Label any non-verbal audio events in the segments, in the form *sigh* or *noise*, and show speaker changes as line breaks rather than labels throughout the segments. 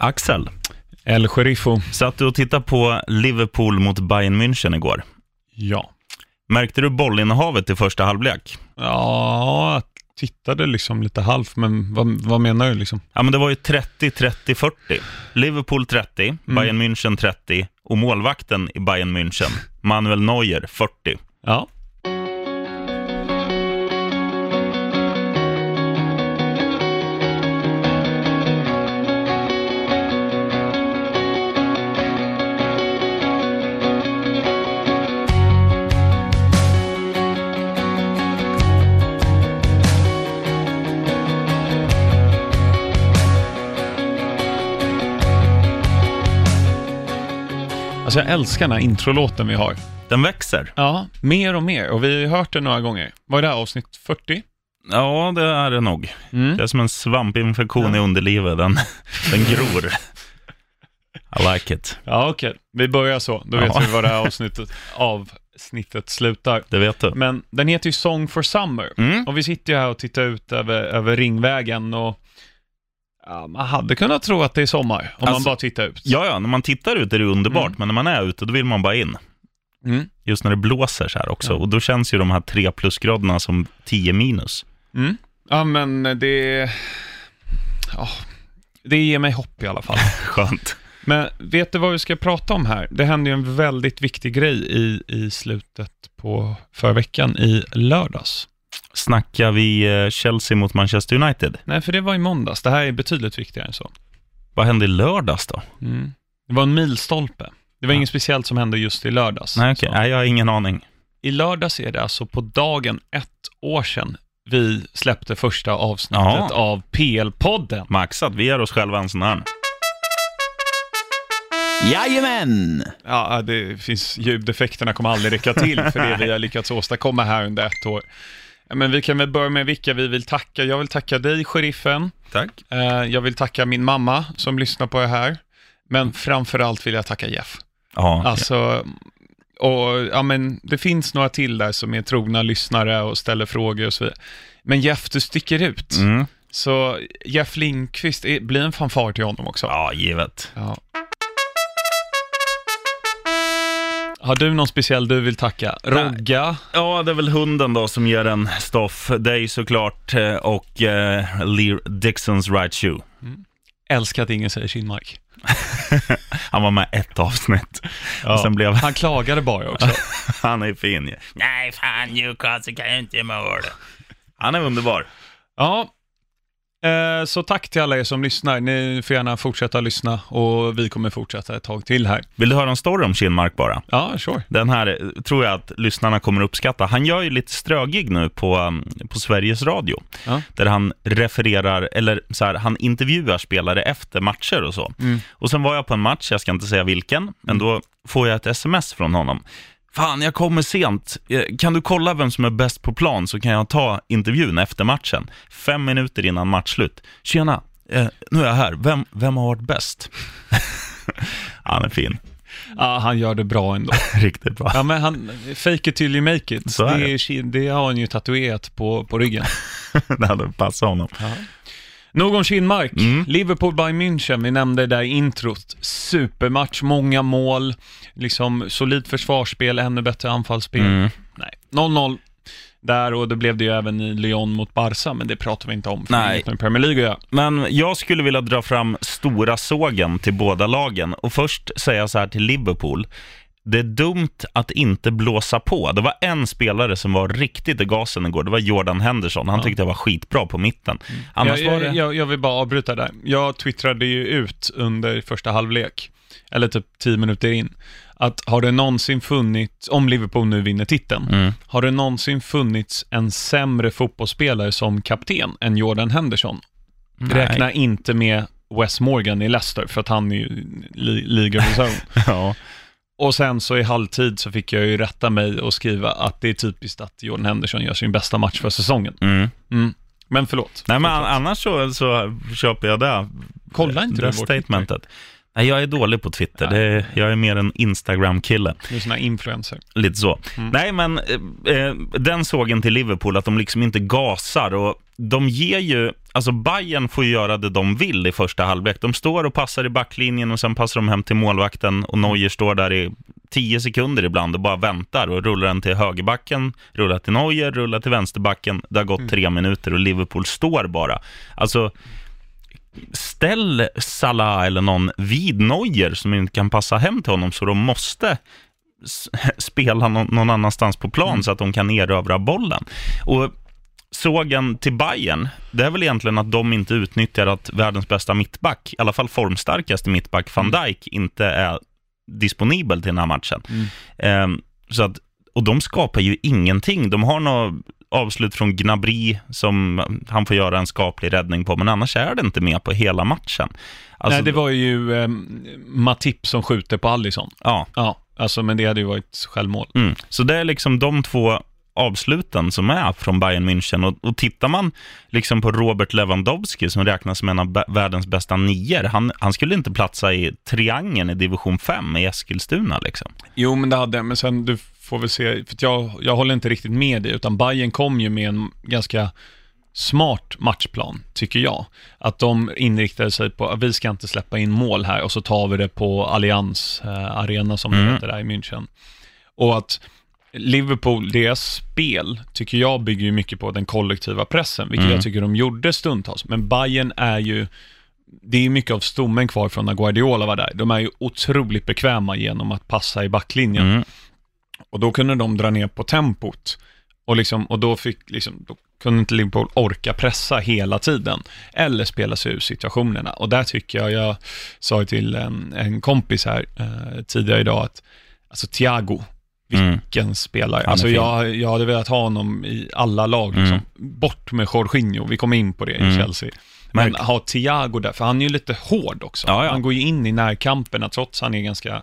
Axel,
El Sheriffo.
satt du och tittade på Liverpool mot Bayern München igår?
Ja.
Märkte du bollinnehavet i första halvlek?
Ja, jag tittade liksom lite halvt, men vad, vad menar du liksom?
Ja, men det var ju 30, 30, 40. Liverpool 30, Bayern München 30 och målvakten i Bayern München, Manuel Neuer, 40.
Ja. Alltså jag älskar den här introlåten vi har.
Den växer.
Ja, mer och mer. Och vi har ju hört den några gånger. Vad är det här, avsnitt 40?
Ja, det är det nog.
Mm.
Det är som en svampinfektion i underlivet. Den, *laughs* den gror. I like it.
Ja, okej. Vi börjar så. Då vet
Ja.
vi vad det här avsnittet, *laughs* avsnittet slutar.
Det vet du.
Men den heter ju Song for Summer.
Mm.
Och vi sitter ju här och tittar ut över, över Ringvägen och ja, man hade kunnat tro att det är sommar om man
Alltså,
bara tittar ut.
Ja, ja, när man tittar ut är det underbart,
Mm.
men när man är ute då vill man bara in.
Mm.
Just när det blåser så här också.
Ja.
Och då känns ju de här tre plusgraderna som 10 minus.
Mm. Ja, men det... Ja, det ger mig hopp i alla fall. *laughs*
Skönt.
Men vet du vad vi ska prata om här? Det hände ju en väldigt viktig grej i, i slutet på förra veckan i lördags.
Snackar vi eh, Chelsea mot Manchester United?
Nej, för det var i måndags. Det här är betydligt viktigare än så.
Vad hände i lördags då?
Mm. Det var en milstolpe. Det var
Ja.
inget speciellt som hände just i lördags.
Nej.
Så.
Nej, jag har ingen aning.
I lördags är det alltså på dagen ett år sedan vi släppte första avsnittet
Jaha.
av PL-podden.
Maxat, vi ger oss själva en sån här.
Jajamän!
Ja, det finns, ljudeffekterna kommer aldrig räcka till för det vi har *laughs* lyckats åstadkomma här under ett år. Ja, Men vi kan väl börja med vilka vi vill tacka. Jag vill tacka dig, sheriffen.
Tack.
Eh, Jag vill tacka min mamma som lyssnar på det här. Men framförallt vill jag tacka Jeff.
Ja,
Alltså, och ja men det finns några till där som är trogna lyssnare och ställer frågor och så vidare. Men Jeff, du sticker ut.
mm.
Så Jeff Lindqvist, blir en fanfar till honom också.
ja givet.
Ja. Har du någon speciell du vill tacka? Rogga?
Ja, det är väl hunden då som ger en stoff. Dig såklart eh, och eh, Lear Dixons right shoe.
Älskar att ingen säger Kinmark. *laughs*
Han var med ett avsnitt. Och sen blev
Han klagade bara också. *laughs*
han är fin ju. Nej, fan Newcastle kan ju inte göra mål. Han är underbar.
Ja, så tack till alla er som lyssnar. Ni får gärna fortsätta lyssna och vi kommer fortsätta ett tag till här.
Vill du höra en story om Kinmark bara?
Ja, sure.
Den här eh, tror jag att lyssnarna kommer uppskatta. Han gör ju lite strögig nu på, um, på Sveriges Radio.
Ja.
Där han refererar, eller så här, han intervjuar spelare efter matcher och så.
Mm.
Och sen var jag på en match, jag ska inte säga vilken, men då får jag ett sms från honom. Fan, jag kommer sent. Eh, Kan du kolla vem som är bäst på plan så kan jag ta intervjun efter matchen. Fem minuter innan matchslut. Tjena, eh, nu är jag här. Vem, vem har varit bäst? *laughs* Han är fin.
Ja, han gör det bra ändå. *laughs*
Riktigt bra.
Ja, men han, fake it till you make it.
Så
det, är, det har han ju tatuerat på, på ryggen. *laughs*
det hade passat honom.
Nog om Kinmark.
Mm.
Liverpool by München, vi nämnde det där introt. Supermatch, många mål, liksom solid försvarsspel, ännu bättre anfallsspel.
Mm.
Nej, 0-0 där och det blev det ju även i Lyon mot Barca, men det pratar vi inte om. För
Nej.
med Premier League göra.
Men jag skulle vilja dra fram stora sågen till båda lagen och först säga så här till Liverpool. Det är dumt att inte blåsa på. Det var en spelare som var riktigt i gasen igår. Det var Jordan Henderson. Han tyckte jag var skitbra på mitten. Annars
jag,
var det...
jag, jag, vill bara avbryta där. Jag twittrade ju ut under första halvlek, eller typ 10 minuter in, att har det någonsin funnits, om Liverpool nu vinner titeln,
Mm.
har det någonsin funnits en sämre fotbollsspelare som kapten än Jordan Henderson?
Nej.
Räkna inte med Wes Morgan i Leicester, för att han är ju li, liga. *laughs*
Ja.
Och sen så i halvtid så fick jag ju rätta mig och skriva att det är typiskt att Jordan Henderson gör sin bästa match för säsongen.
Mm.
Mm. Men förlåt.
Nej, men annars så, så köper jag det.
Kolla inte
det
du
statementet. Nej, jag är dålig på Twitter.
Nej.
Det, jag är mer en Instagram-kille.
Du är sån här influencer.
Lite så.
Mm.
Nej, men eh, eh, den sågen till Liverpool, att de liksom inte gasar och de ger ju, alltså Bayern får ju göra det de vill i första halvlek. De står och passar i backlinjen och sen passar de hem till målvakten och Neuer står där i tio sekunder ibland och bara väntar och rullar den till högerbacken, rullar till Neuer, rullar till vänsterbacken. Det har gått
Mm.
tre minuter och Liverpool står bara. Alltså, ställ Salah eller någon vid Neuer som inte kan passa hem till honom så de måste *laughs* spela någon, någon annanstans på plan
Mm.
så att de kan erövra bollen. Och sågen till Bayern, det är väl egentligen att de inte utnyttjar att världens bästa mittback, i alla fall formstarkaste mittback, van Dijk, inte är disponibel till den här matchen.
Mm.
Ehm, så att, och de skapar ju ingenting. De har något avslut från Gnabry som han får göra en skaplig räddning på, men annars är det inte med på hela matchen. Alltså,
Nej, det var ju eh, Matip som skjuter på Allison.
Ja,
Ja, alltså men det hade ju varit självmål.
Mm. Så det är liksom de två avsluten som är från Bayern München. Och, och tittar man liksom på Robert Lewandowski som räknas som en av världens bästa nior, han, han skulle inte platsa i triangeln i division 5 i Eskilstuna. Liksom.
Jo, men det hade men sen du får väl se, för jag, jag håller inte riktigt med dig, utan Bayern kom ju med en ganska smart matchplan, tycker jag. Att de inriktade sig på att vi ska inte släppa in mål här och så tar vi det på Allianz eh, Arena som det
Mm.
heter där i München. Och att Liverpool, deras spel, tycker jag bygger ju mycket på den kollektiva pressen, vilket
Mm.
jag tycker de gjorde stundtals. Men Bayern är ju, det är mycket av stommen kvar från när Guardiola var där. De är ju otroligt bekväma genom att passa i backlinjen.
Mm.
Och då kunde de dra ner på tempot. Och, liksom, och då, fick, liksom, då kunde inte Liverpool orka pressa hela tiden. Eller spela sig ur situationerna. Och där tycker jag, jag sa till en, en kompis här eh, tidigare idag att, alltså Thiago,
Mm.
vilken spelare.
är
Alltså jag, jag hade velat ha honom i alla lag. Liksom. Bort med Jorginho, vi kommer in på det i
Mm.
Chelsea. Men
Märk-
ha Thiago där, för han är ju lite hård också.
Ja, ja.
Han går ju in i närkamperna trots att han är ganska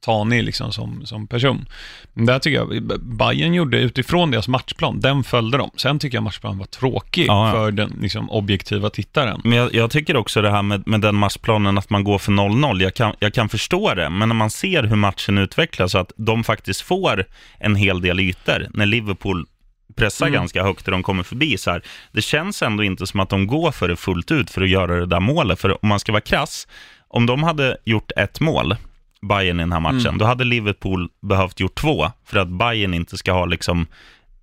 tanig liksom som, som person. Men där tycker jag, Bayern gjorde utifrån deras matchplan, den följde de. Sen tycker jag matchplanen var tråkig
Ja, ja.
för den liksom, objektiva tittaren.
Men jag, jag tycker också det här med, med den matchplanen att man går för 0-0. Jag kan, jag kan förstå det, men när man ser hur matchen utvecklas så att de faktiskt får en hel del ytor när Liverpool pressar
Mm.
ganska högt och de kommer förbi så här. Det känns ändå inte som att de går för det fullt ut för att göra det där målet. För om man ska vara krass, om de hade gjort ett mål, Bayern i den här matchen,
Mm.
då hade Liverpool behövt gjort två för att Bayern inte ska ha liksom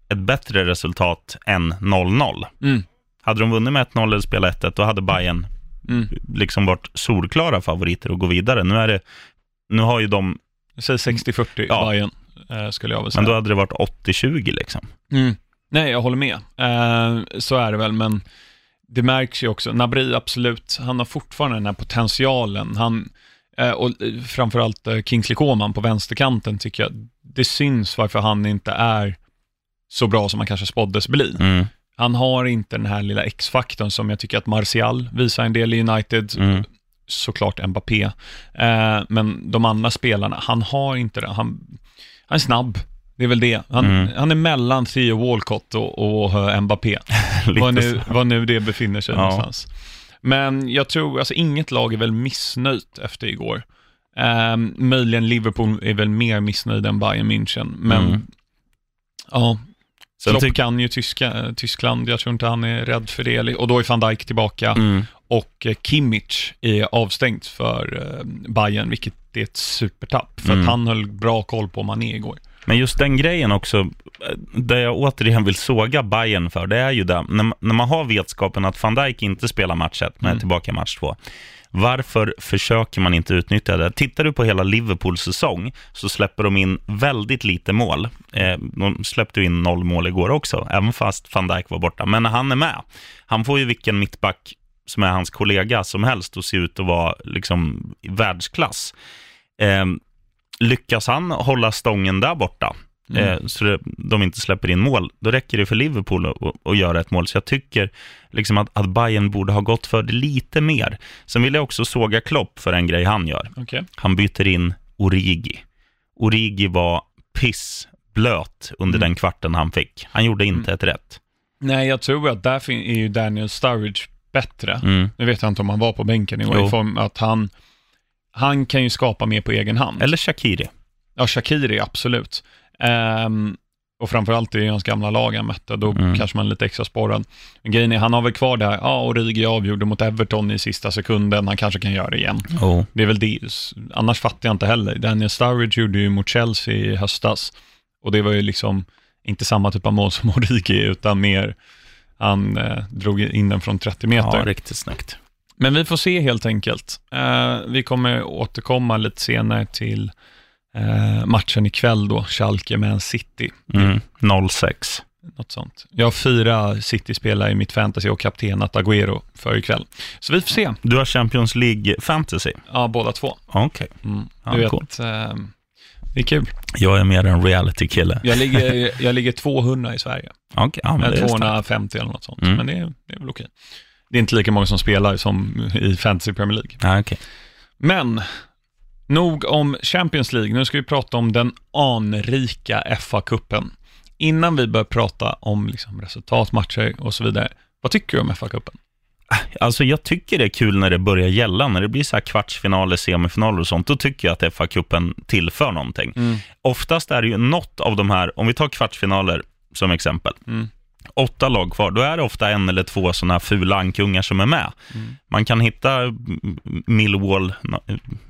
ett bättre resultat än 0-0.
Mm.
Hade de vunnit med 1-0 eller spelat 1-1, då hade Bayern
Mm.
liksom varit solklara favoriter att gå vidare. Nu, är det, nu har ju de,
Säg 60-40
Ja.
Bayern, eh, skulle jag väl säga.
men då hade det varit 80-20 liksom.
Mm. Nej, jag håller med. Eh, så är det väl, men det märks ju också. Nabri, absolut, han har fortfarande den här potentialen. Han, och eh, framförallt eh, Kingsley Coman på vänsterkanten tycker jag, det syns varför han inte är så bra som han kanske spåddes bli.
Mm,
Han har inte den här lilla X-faktorn som jag tycker att Martial visar en del i United.
mm,
Såklart Mbappé. Eh, men de andra spelarna, han har inte det. Han, han är snabb. Det är väl det. Han,
Mm.
han är mellan Theo Walcott och, och eh, Mbappé. *laughs* vad, nu, vad nu det befinner sig
Ja.
någonstans. Men jag tror, alltså inget lag är väl missnöjt efter igår. Eh, möjligen Liverpool är väl mer missnöjd än Bayern München, men
Mm.
ja,
Sen
Klopp kan ju tyska, eh, Tyskland, jag tror inte han är rädd för det. Och då är van Dijk tillbaka
Mm,
och eh, Kimmich är avstängt för eh, Bayern, vilket är ett supertapp. För
Mm.
att han höll bra koll på Mané igår.
Men just den grejen också, där jag återigen vill såga Bayern för, det är ju det, när, man- när man har vetskapen att van Dijk inte spelar match 1, men är
Mm.
tillbaka i match 2. Varför försöker man inte utnyttja det? Tittar du på hela Liverpools säsong så släpper de in väldigt lite mål. Eh, de släppte in noll mål igår också, även fast van Dijk var borta. Men när han är med, han får ju vilken mittback som är hans kollega som helst och se ut att vara liksom världsklass. Eh, lyckas han hålla stången där borta,
Mm.
eh, så de inte släpper in mål, då räcker det för Liverpool att, att, göra ett mål. Så jag tycker liksom att, att Bayern borde ha gått för det lite mer. Sen vill jag också såga Klopp för en grej han gör.
Okej.
Han byter in Origi. Origi var pissblöt under
Mm.
den kvarten han fick. Han gjorde inte ett rätt.
Nej, jag tror att där är ju Daniel Sturridge bättre.
Mm.
Nu vet jag inte om han var på bänken i år, i form att han, han kan ju skapa mer på egen hand.
Eller Shakiri.
Ja, Shakiri, absolut. Ehm, Och framförallt är hans gamla lag han mötte, då
Mm.
kanske man är lite extra sporrad. Men grejen är, han har väl kvar det här, ja, Origi avgjorde mot Everton i sista sekunden, han kanske kan göra det igen.
Oh.
Det är väl det, annars fattar jag inte heller. Daniel Sturridge gjorde ju mot Chelsea i höstas, och det var ju liksom inte samma typ av mål som *laughs* Origi, utan mer, han eh, drog in den från 30 meter.
Ja, riktigt snyggt.
Men vi får se helt enkelt. Eh, vi kommer återkomma lite senare till eh, matchen ikväll då, Schalke Man City.
Mm. 06.
Något sånt. Jag har fyra City-spelare i mitt fantasy och kaptenat Agüero för ikväll. Så vi får se.
Du har Champions League Fantasy?
Ja, båda två.
Okej.
Mm.
Ja,
Du vet,
coolt.
eh, det är kul.
Jag är mer en reality-kille.
Jag ligger, *laughs* jag ligger 200 i Sverige.
Okej, ja, men det
Eller
är starkt.
250 eller något sånt.
Mm.
Men det är, det är väl okej. Det är inte lika många som spelar som i Fantasy Premier League.
Ja, okej.
Men, nog om Champions League. Nu ska vi prata om den anrika FA-cupen. Innan vi börjar prata om liksom resultatmatcher och så vidare, vad tycker du om FA-cupen?
Alltså jag tycker det är kul när det börjar gälla, när det blir så här kvartsfinaler, semifinaler och sånt, då tycker jag att FA-cupen tillför någonting. Oftast är det ju något av de här, om vi tar kvartsfinaler som exempel,
Mm.
Åtta lag kvar, då är det ofta en eller två sådana fula ankungar som är med.
Mm.
Man kan hitta Millwall,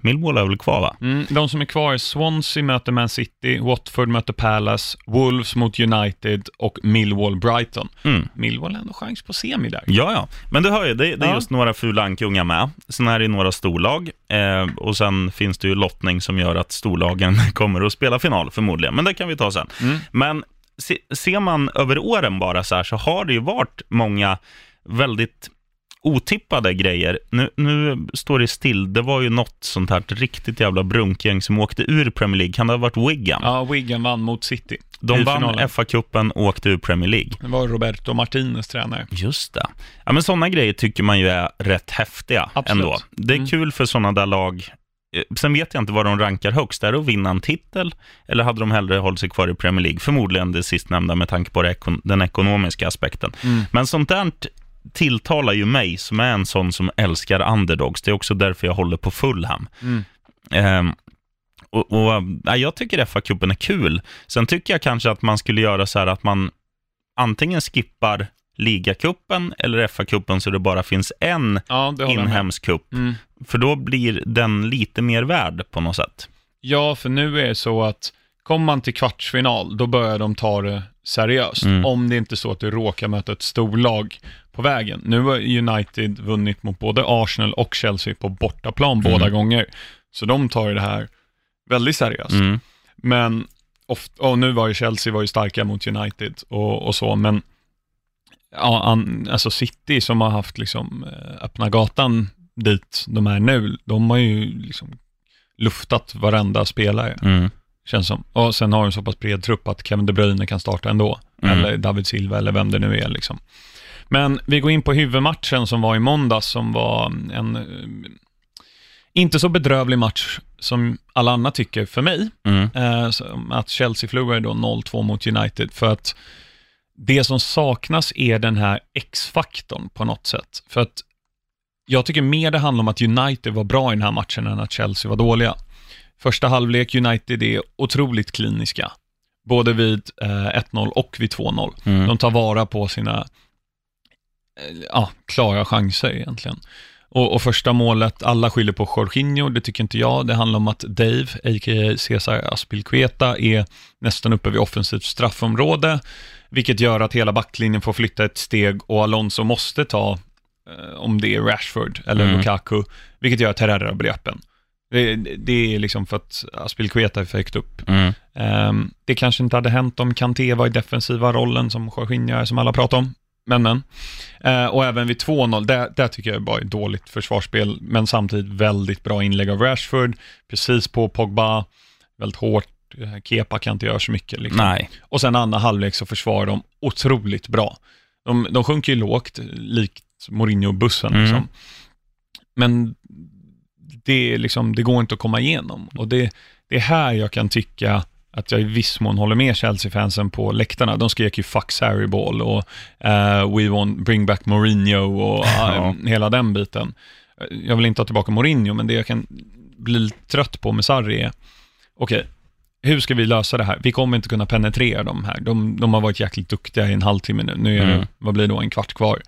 Millwall är väl kvar va?
Mm, de som är kvar är Swansea möter Man City, Watford möter Palace, Wolves mot United och Millwall Brighton.
Mm.
Millwall har ändå chans på semi där.
Ja, ja. Men du hör ju, det, det är
Ja.
just några fula ankungar med. Sen är det några storlag eh, och sen finns det ju lottning som gör att storlagen *laughs* kommer att spela final förmodligen. Men det kan vi ta sen.
Mm.
Men se, ser man över åren bara så här så har det ju varit många väldigt otippade grejer. Nu, nu står det still. Det var ju något sånt här riktigt jävla brunkgäng som åkte ur Premier League. Kan det ha varit Wigan?
Ja, Wigan vann mot City.
De vann. FA-cupen och åkte ur Premier League.
Det var Roberto Martinez tränare.
Just det. Ja, men sådana grejer tycker man ju är rätt häftiga
Absolut.
ändå. Det är
Mm.
kul för sådana där lag. Eh, Sen vet jag inte vad de rankar högst. Är det att vinna en titel? Eller hade de hellre hållit sig kvar i Premier League? Förmodligen det sistnämnda med tanke på den ekonomiska aspekten.
Mm.
Men sånt där tilltalar ju mig som är en sån som älskar underdogs. Det är också därför jag håller på Fulham.
Mm.
Ehm, och, och, ja, jag tycker FA-cupen är kul. Sen tycker jag kanske att man skulle göra så här att man antingen skippar ligacupen eller FA-cupen så det bara finns en
Ja,
inhemsk cup.
Mm.
För då blir den lite mer värd på något sätt.
Ja, för nu är det så att kommer man till kvartsfinal, då börjar de ta det seriöst.
Mm.
Om det inte är så att du råkar möta ett storlag på vägen. Nu har United vunnit mot både Arsenal och Chelsea på bortaplan
Mm.
båda gånger. Så de tar ju det här väldigt seriöst.
Mm.
Men, ofta, och nu var ju Chelsea var ju starka mot United och, och så, men ja, an, alltså City som har haft liksom eh, öppna gatan dit de är nu, de har ju liksom luftat varenda spelare,
Mm.
känns som. Och sen har de så pass bred trupp att Kevin De Bruyne kan starta ändå,
Mm.
eller David Silva eller vem det nu är liksom. Men vi går in på huvudmatchen som var i måndags, som var en eh, inte så bedrövlig match som alla andra tycker för mig.
Mm.
Eh, att Chelsea förlorade då 0-2 mot United, för att det som saknas är den här X-faktorn på något sätt. För att jag tycker mer det handlar om att United var bra i den här matchen än att Chelsea var dåliga. Första halvlek, United är otroligt kliniska. Både vid eh, 1-0 och vid 2-0.
Mm.
De tar vara på sina eh, ja, klara chanser egentligen. Och, och första målet, alla skyller på Jorginho, det tycker inte jag. Det handlar om att Dave, a.k.a. Cesar Aspilkueta, är nästan uppe vid offensivt straffområde, vilket gör att hela backlinjen får flytta ett steg och Alonso måste ta, eh, om det är Rashford eller
Mm.
Lukaku, vilket gör att Herrera blir öppen. Det, det är liksom för att Aspilkueta är för högt upp.
Mm.
Ehm, det kanske inte hade hänt om Kanté var i defensiva rollen som Jorginho är, som alla pratar om. Men, men. Eh, och även vid 2-0, där, där tycker jag bara är dåligt försvarsspel, men samtidigt väldigt bra inlägg av Rashford, precis på Pogba, väldigt hårt, Eh, Kepa kan inte göra så mycket. Liksom.
Nej.
Och sen andra halvlek så försvarar de otroligt bra. De, de sjunker ju lågt, likt Mourinho-bussen.
Mm.
Liksom. Men det, är liksom, det går inte att komma igenom. Och det, det är här jag kan tycka att jag i viss mån håller med Chelsea-fansen på läktarna. De skrek ju “fuck Sarri ball” och eh, “we want bring back Mourinho” och
Ja.
eh, hela den biten. Jag vill inte ha tillbaka Mourinho, men det jag kan bli trött på med Sarri är, okej, hur ska vi lösa det här? Vi kommer inte kunna penetrera de här. De, de har varit jäkligt duktiga i en halvtimme nu. Nu är det,
Mm.
vad blir det då, en kvart kvar.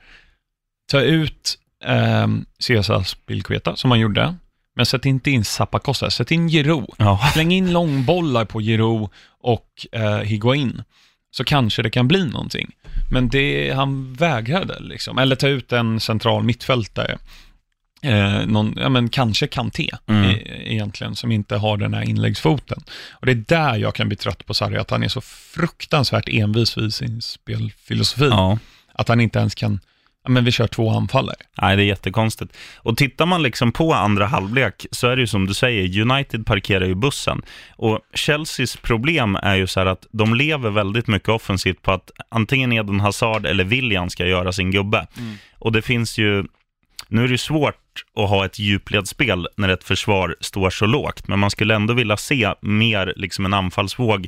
Ta ut eh, Cesars Pilqueta, som man gjorde, men sätt inte in Zappacosta, sätt in Giroud.
Ja.
Släng in långbollar på Giroud och eh, Higuain, så kanske det kan bli någonting. Men det, han vägrade liksom. Eller ta ut en central mittfältare. Eh, någon, ja men kanske Kanté
Mm.
e- egentligen, som inte har den här inläggsfoten. Och det är där jag kan bli trött på Sarri, att han är så fruktansvärt envis vid sin spelfilosofi.
ja.
Att han inte ens kan, men vi kör två anfallare.
Nej, det är jättekonstigt. Och tittar man liksom på andra halvlek så är det ju som du säger, United parkerar ju bussen. Och Chelseas problem är ju så här att de lever väldigt mycket offensivt på att antingen Eden Hazard eller William ska göra sin gubbe. Och det finns ju, nu är det ju svårt att ha ett djupledsspel när ett försvar står så lågt, men man skulle ändå vilja se mer liksom en anfallsvåg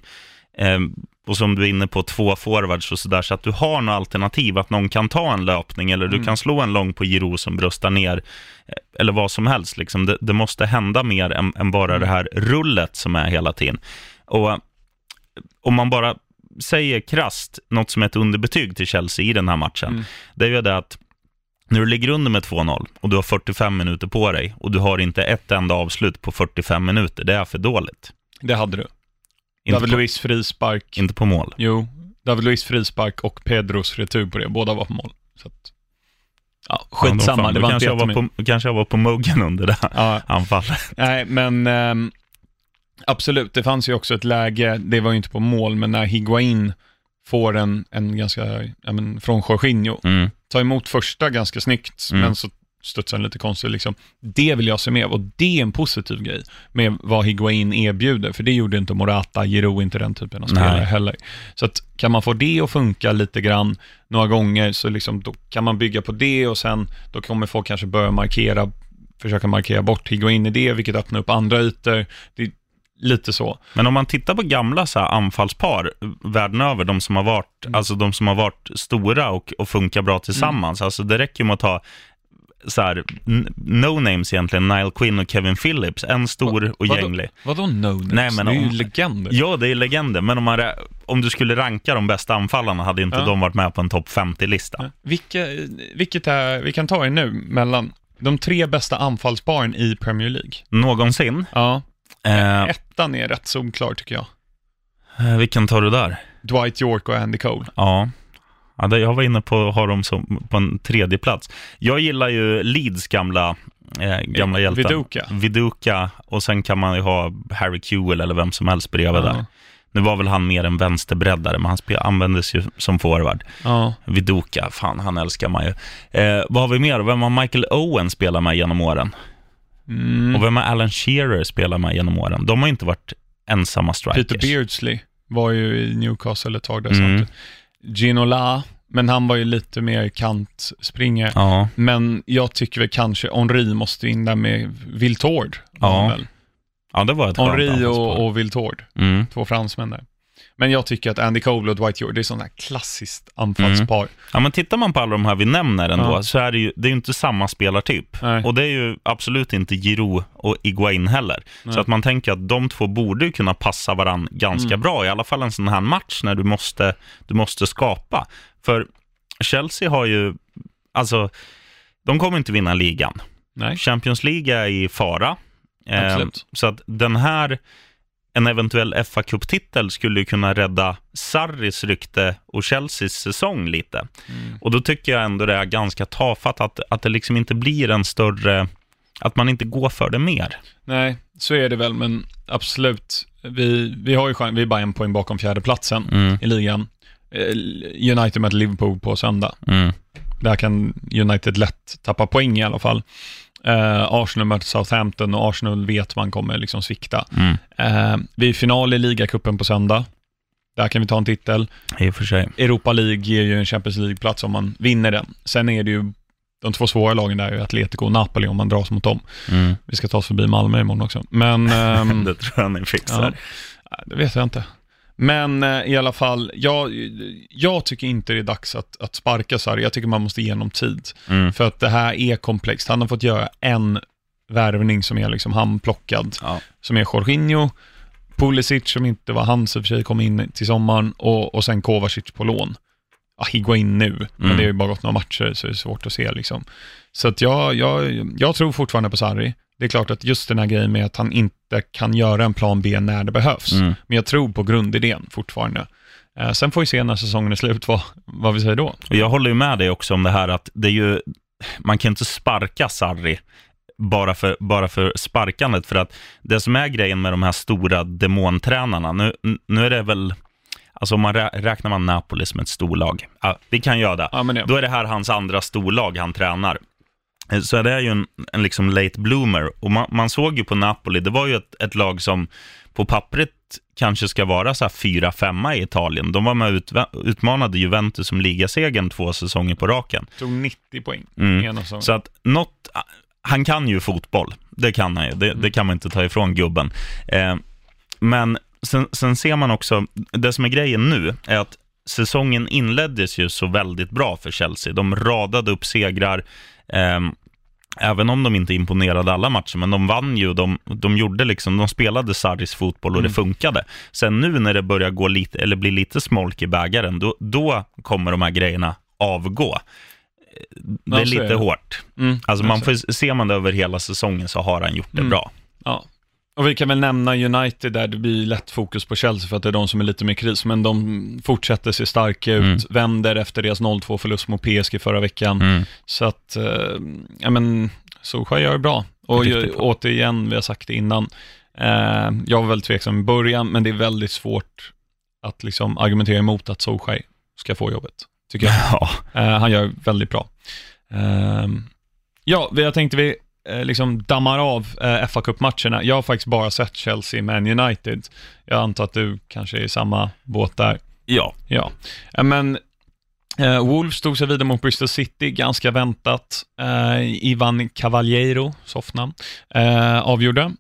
och som du är inne på, två forwards och sådär, så att du har något alternativ, att någon kan ta en löpning eller du kan slå en lång på Giro som bröstar ner, eh, eller vad som helst. Liksom. Det, det måste hända mer än, än bara det här rullet som är hela tiden. Och om man bara säger krast något som är ett underbetyg till Chelsea i den här matchen,
Mm.
det är ju det att när du ligger under med 2-0 och du har 45 minuter på dig och du har inte ett enda avslut på 45 minuter, det är för dåligt.
Det hade du.
Inte
David
på,
Luiz frispark,
inte på mål.
jo, David Luiz frispark och Pedros retur på det, båda var på mål. Så att, ja, skitsamma,
Ja,
det var inte
kanske jag var på, kanske jag var på muggen under det
Ja,
anfallet.
Nej, men ehm, absolut, det fanns ju också ett läge, det var ju inte på mål, men när Higuain får en, en ganska, ja men från Jorginho,
Mm.
tar emot första ganska snyggt,
Mm.
men så studsar den lite konstigt liksom. Det vill jag se med och det är en positiv grej med vad Higuain erbjuder, för det gjorde inte Morata, Giroud inte den typen av spelare
Nej.
heller. Så att kan man få det att funka lite grann några gånger, så liksom, då kan man bygga på det och sen då kommer folk kanske börja markera, försöka markera bort Higuain i det, vilket öppnar upp andra ytor. Det lite så.
Men om man tittar på gamla så här, anfallspar världen över, de som har varit,
Mm.
alltså, de som har varit stora och, och funkar bra tillsammans, alltså, det räcker med att ta så här, no-names egentligen, Nile Quinn och Kevin Phillips, en stor och
Vadå?
gänglig.
Vadå no names?
Nej, men
Det är ju legender.
Ja, det är legender, men om, man, om du skulle ranka de bästa anfallarna hade inte
Ja.
de varit med på en topp 50-lista.
Ja. Vilka, vilket är, vi kan ta er nu, mellan de tre bästa anfallsparen i Premier League.
Någonsin.
Ja.
Eh,
Ettan är rätt solklar tycker jag.
eh, vilken tar du där?
Dwight York och Andy Cole.
Ja. Ja jag var inne på att ha dem som, på en tredje plats. Jag gillar ju Leeds gamla, eh, gamla hjältar.
Viduka.
Viduka och sen kan man ju ha Harry Kewell eller vem som helst bredvid där. Nu var väl han mer en vänsterbreddare, men han användes ju som forward.
Ja.
Viduka, fan han älskar man ju. Eh, vad har vi mer? Vem har Michael Owen spelat med genom åren?
Mm.
Och vem har Alan Shearer spelat med genom åren? De har inte varit ensamma strikers.
Peter Beardsley var ju i Newcastle ett tag där
Mm.
Ginola, men han var ju lite mer kantspringare.
Ja,
Men jag tycker väl kanske Henri måste in där med Viltord.
Ja,
väl.
ja det var ett
Henri och, och Viltord.
Mm.
Två fransmän där. Men jag tycker att Andy Cole och Dwight York, det är sådana här klassiskt anfallspar.
Ja, men tittar man på alla de här vi nämner ändå,
Ja.
så är det ju det är inte samma spelartyp.
Nej.
Och det är ju absolut inte Giroud och Iguain heller.
Nej.
Så att man tänker att de två borde ju kunna passa varandra ganska
Mm.
bra, i alla fall en sån här match när du måste, du måste skapa. För Chelsea har ju, alltså, de kommer inte vinna ligan.
Nej,
Champions League är i fara. Eh, så att den här, en eventuell fa Cup-titel skulle ju kunna rädda Sarris rykte och Chelseas säsong lite.
Mm.
Och då tycker jag ändå det är ganska tafatt att, att det liksom inte blir en större, att man inte går för det mer.
Nej, så är det väl, men absolut. Vi, vi har ju vi är bara en poäng bakom fjärdeplatsen
Mm,
i ligan. Eh, United möter Liverpool på söndag.
mm,
Där kan United lätt tappa poäng i alla fall. Eh, Arsenal möter Southampton och Arsenal vet man kommer liksom svikta.
mm.
Eh, vi är i final i ligacupen på söndag. Där kan vi ta en titel.
I och för sig.
Europa League ger ju en Champions League-plats om man vinner den. Sen är det ju de två svåra lagen där är ju Atletico och Napoli om man dras mot dem.
Mm.
Vi ska ta oss förbi Malmö imorgon också. Men... *laughs* ehm,
det tror jag ni fixar.
Ja. Det vet jag inte. Men eh, i alla fall, jag, jag tycker inte det är dags att, att sparka Sarri. Jag tycker man måste ge honom tid.
Mm.
För att det här är komplext. Han har fått göra en värvning som är liksom handplockad,
Ja.
som är Jorginho. Pulisic, som inte var hans i och för sig, kom in till sommaren och, och sen Kovacic på lån. Ja, Higuain nu, men
Mm.
det har ju bara gått några matcher så det är svårt att se liksom. Så att jag, jag, jag tror fortfarande på Sarri. Det är klart att just den här grejen med att han inte kan göra en plan B när det behövs.
Mm.
Men jag tror på grundidén fortfarande. Eh, sen får vi se när säsongen är slut vad, vad vi säger då.
Och jag håller ju med dig också om det här att det är ju, man kan inte sparka Sarri bara för, bara för sparkandet. För att det som är grejen med de här stora demontränarna, nu, nu är det väl, alltså om man rä, räknar man Napoli som ett storlag, ja, vi kan göra det.
Ja, det.
Då är det här hans andra storlag han tränar. Eh, Så det är ju en, en liksom late bloomer. Och man, man såg ju på Napoli, det var ju ett, ett lag som på pappret kanske ska vara så här fyra, femma i Italien. De var med ut, utmanade Juventus som ligasegern två säsonger på raken.
Tog 90 poäng.
Mm. Så att något, han kan ju fotboll, det kan han ju, det, det kan man inte ta ifrån gubben. Eh, men sen, sen ser man också, det som är grejen nu är att säsongen inleddes ju så väldigt bra för Chelsea. De radade upp segrar, även om de inte imponerade alla matcher, men de vann ju, de, de gjorde liksom, de spelade Sarris fotboll och det funkade. Sen nu när det börjar gå lite, eller bli lite smolk i bägaren, då, då kommer de här grejerna avgå. Det är lite hårt.
Mm,
Alltså man får, ser man det över hela säsongen så har han gjort det
Mm.
bra.
Ja. Och vi kan väl nämna United där, det blir lätt fokus på Chelsea för att det är de som är lite mer kris, men de fortsätter se starka ut,
Mm.
vänder efter deras 0-2 förlust mot PSG förra veckan.
Mm.
Så att, eh, ja men, Solskjaer gör det bra. Och jag,
bra.
återigen, vi har sagt det innan, eh, jag var väldigt tveksam i början, men det är väldigt svårt att liksom argumentera emot att Solskjaer ska få jobbet, tycker jag.
Ja.
Eh, han gör väldigt bra. Ehm, ja, vi har tänkt vi eh, liksom dammar av uh, fa Cup-matcherna. Jag har faktiskt bara sett Chelsea Man United. Jag antar att du kanske är i samma båt där.
ja.
Ja, Eh, men eh, Wolves tog sig vidare mot Bristol City, ganska väntat. Eh, Ivan Cavaliero, soffnamn, uh, avgjorde.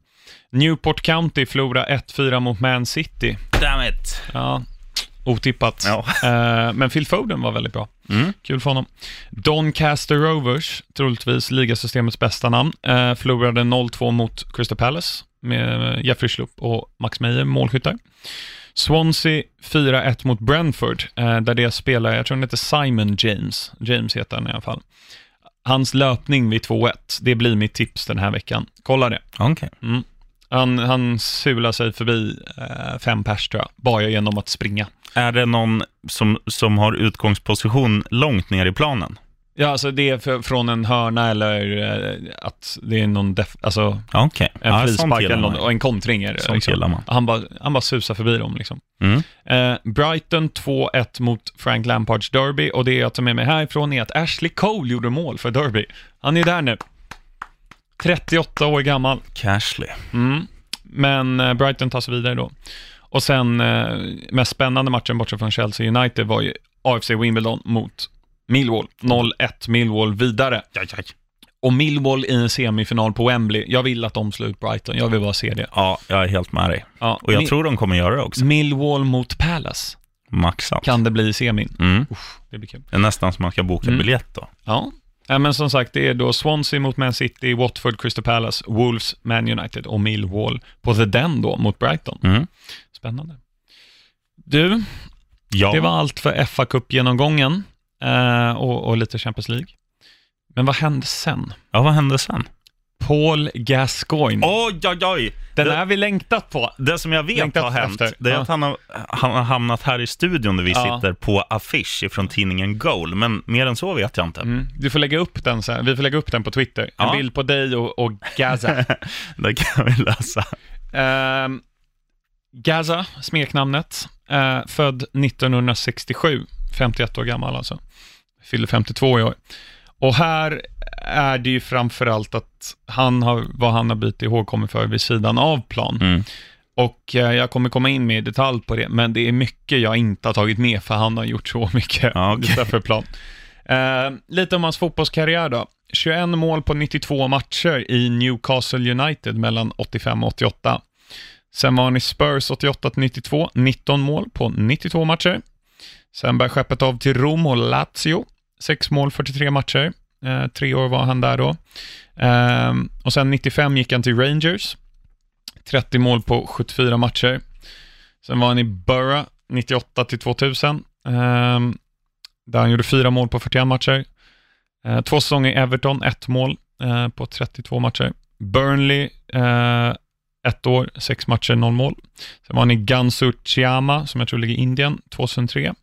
Newport County förlorade 1-4 mot Man City.
Damn it.
Ja, otippat.
Ja.
Eh, men Phil Foden var väldigt bra.
Mm.
Kul för honom. Doncaster Rovers, troligtvis ligasystemets bästa namn, eh, förlorade 0-2 mot Crystal Palace med Jeffrey Schlupp och Max Meyer målskyttar. Swansea 4-1 mot Brentford, eh, där det spelar, jag tror han heter Simon James, James heter han i alla fall. Hans löpning vid 2-1, det blir mitt tips den här veckan. Kolla det.
Okej.
Mm. Han, han sular sig förbi eh, fem pers tror jag, bara genom att springa.
Är det någon som, som har utgångsposition långt ner i planen?
Ja, alltså det är för, från en hörna eller eh, att det är någon, def, alltså
Okej.
en
Ja,
frispark eller någon, och en kontring är det. Liksom. Han, bara, han bara susar förbi dem liksom.
Mm.
Eh, Brighton 2-1 mot Frank Lampards Derby och det jag tar med mig härifrån är att Ashley Cole gjorde mål för Derby. Han är där nu. 38 år gammal.
Cashley.
Mm. Men eh, Brighton tar sig vidare då. Och sen, eh, mest spännande matchen bortsett från Chelsea United var ju AFC Wimbledon mot Millwall. 0-1 Millwall vidare.
Aj, aj.
Och Millwall i en semifinal på Wembley. Jag vill att de slår ut Brighton. Jag vill bara se det.
Ja, jag är helt med dig.
Ja.
Och jag
Mi-
tror de kommer göra det också.
Millwall mot Palace
Maxat.
kan det bli i semin.
Mm.
Uff, det blir kul.
Det är nästan som man ska boka
Mm.
biljett då.
Ja. Ja, men som sagt, det är då Swansea mot Man City, Watford, Crystal Palace, Wolves, Man United och Millwall på The Den då mot Brighton.
Mm.
Spännande. Du,
Ja.
Det var allt för fa Cup-genomgången eh, och, och lite Champions League. Men vad hände sen?
ja, vad hände sen?
Paul Gascoigne.
Oj, oj, oj!
Den
det-
har vi längtat på.
Det som jag vet
Längtat
har hänt,
efter.
det är
Ja.
att han har, han har hamnat här i studion där vi
Ja.
sitter på affisch från tidningen Goal, men mer än så vet jag inte.
Mm. Du får lägga upp den sen. Vi får lägga upp den på Twitter. En
Ja.
bild på dig och, och Gaza. *laughs*
Det kan vi läsa.
Ehm, Gaza, smeknamnet, eh, född 1967, 51 år gammal alltså. Fyller 52 i år. Och här är det ju framförallt att han har, vad han har blivit ihågkommen för vid sidan av plan.
Mm.
Och eh, jag kommer komma in med detalj på det, men det är mycket jag inte har tagit med, för han har gjort så *laughs* mycket
Ja, okej.
utanför plan. Eh, lite om hans fotbollskarriär då. 21 mål på 92 matcher i Newcastle United mellan 85 och 88. Sen var han i Spurs 88 till 92, 19 mål på 92 matcher. Sen bär skeppet av till Rom och Lazio, 6 mål 43 matcher. Eh, tre år var han där då. Eh, och sen 95 gick han till Rangers, 30 mål på 74 matcher. Sen var han i Borough 98 till 2000. Eh, där han gjorde fyra mål på 41 matcher. Eh, två säsonger i Everton, ett mål eh, på 32 matcher. Burnley, eh, ett år, sex matcher, noll mål. Sen var han i Gansu Chiama, som jag tror ligger i Indien, 2003.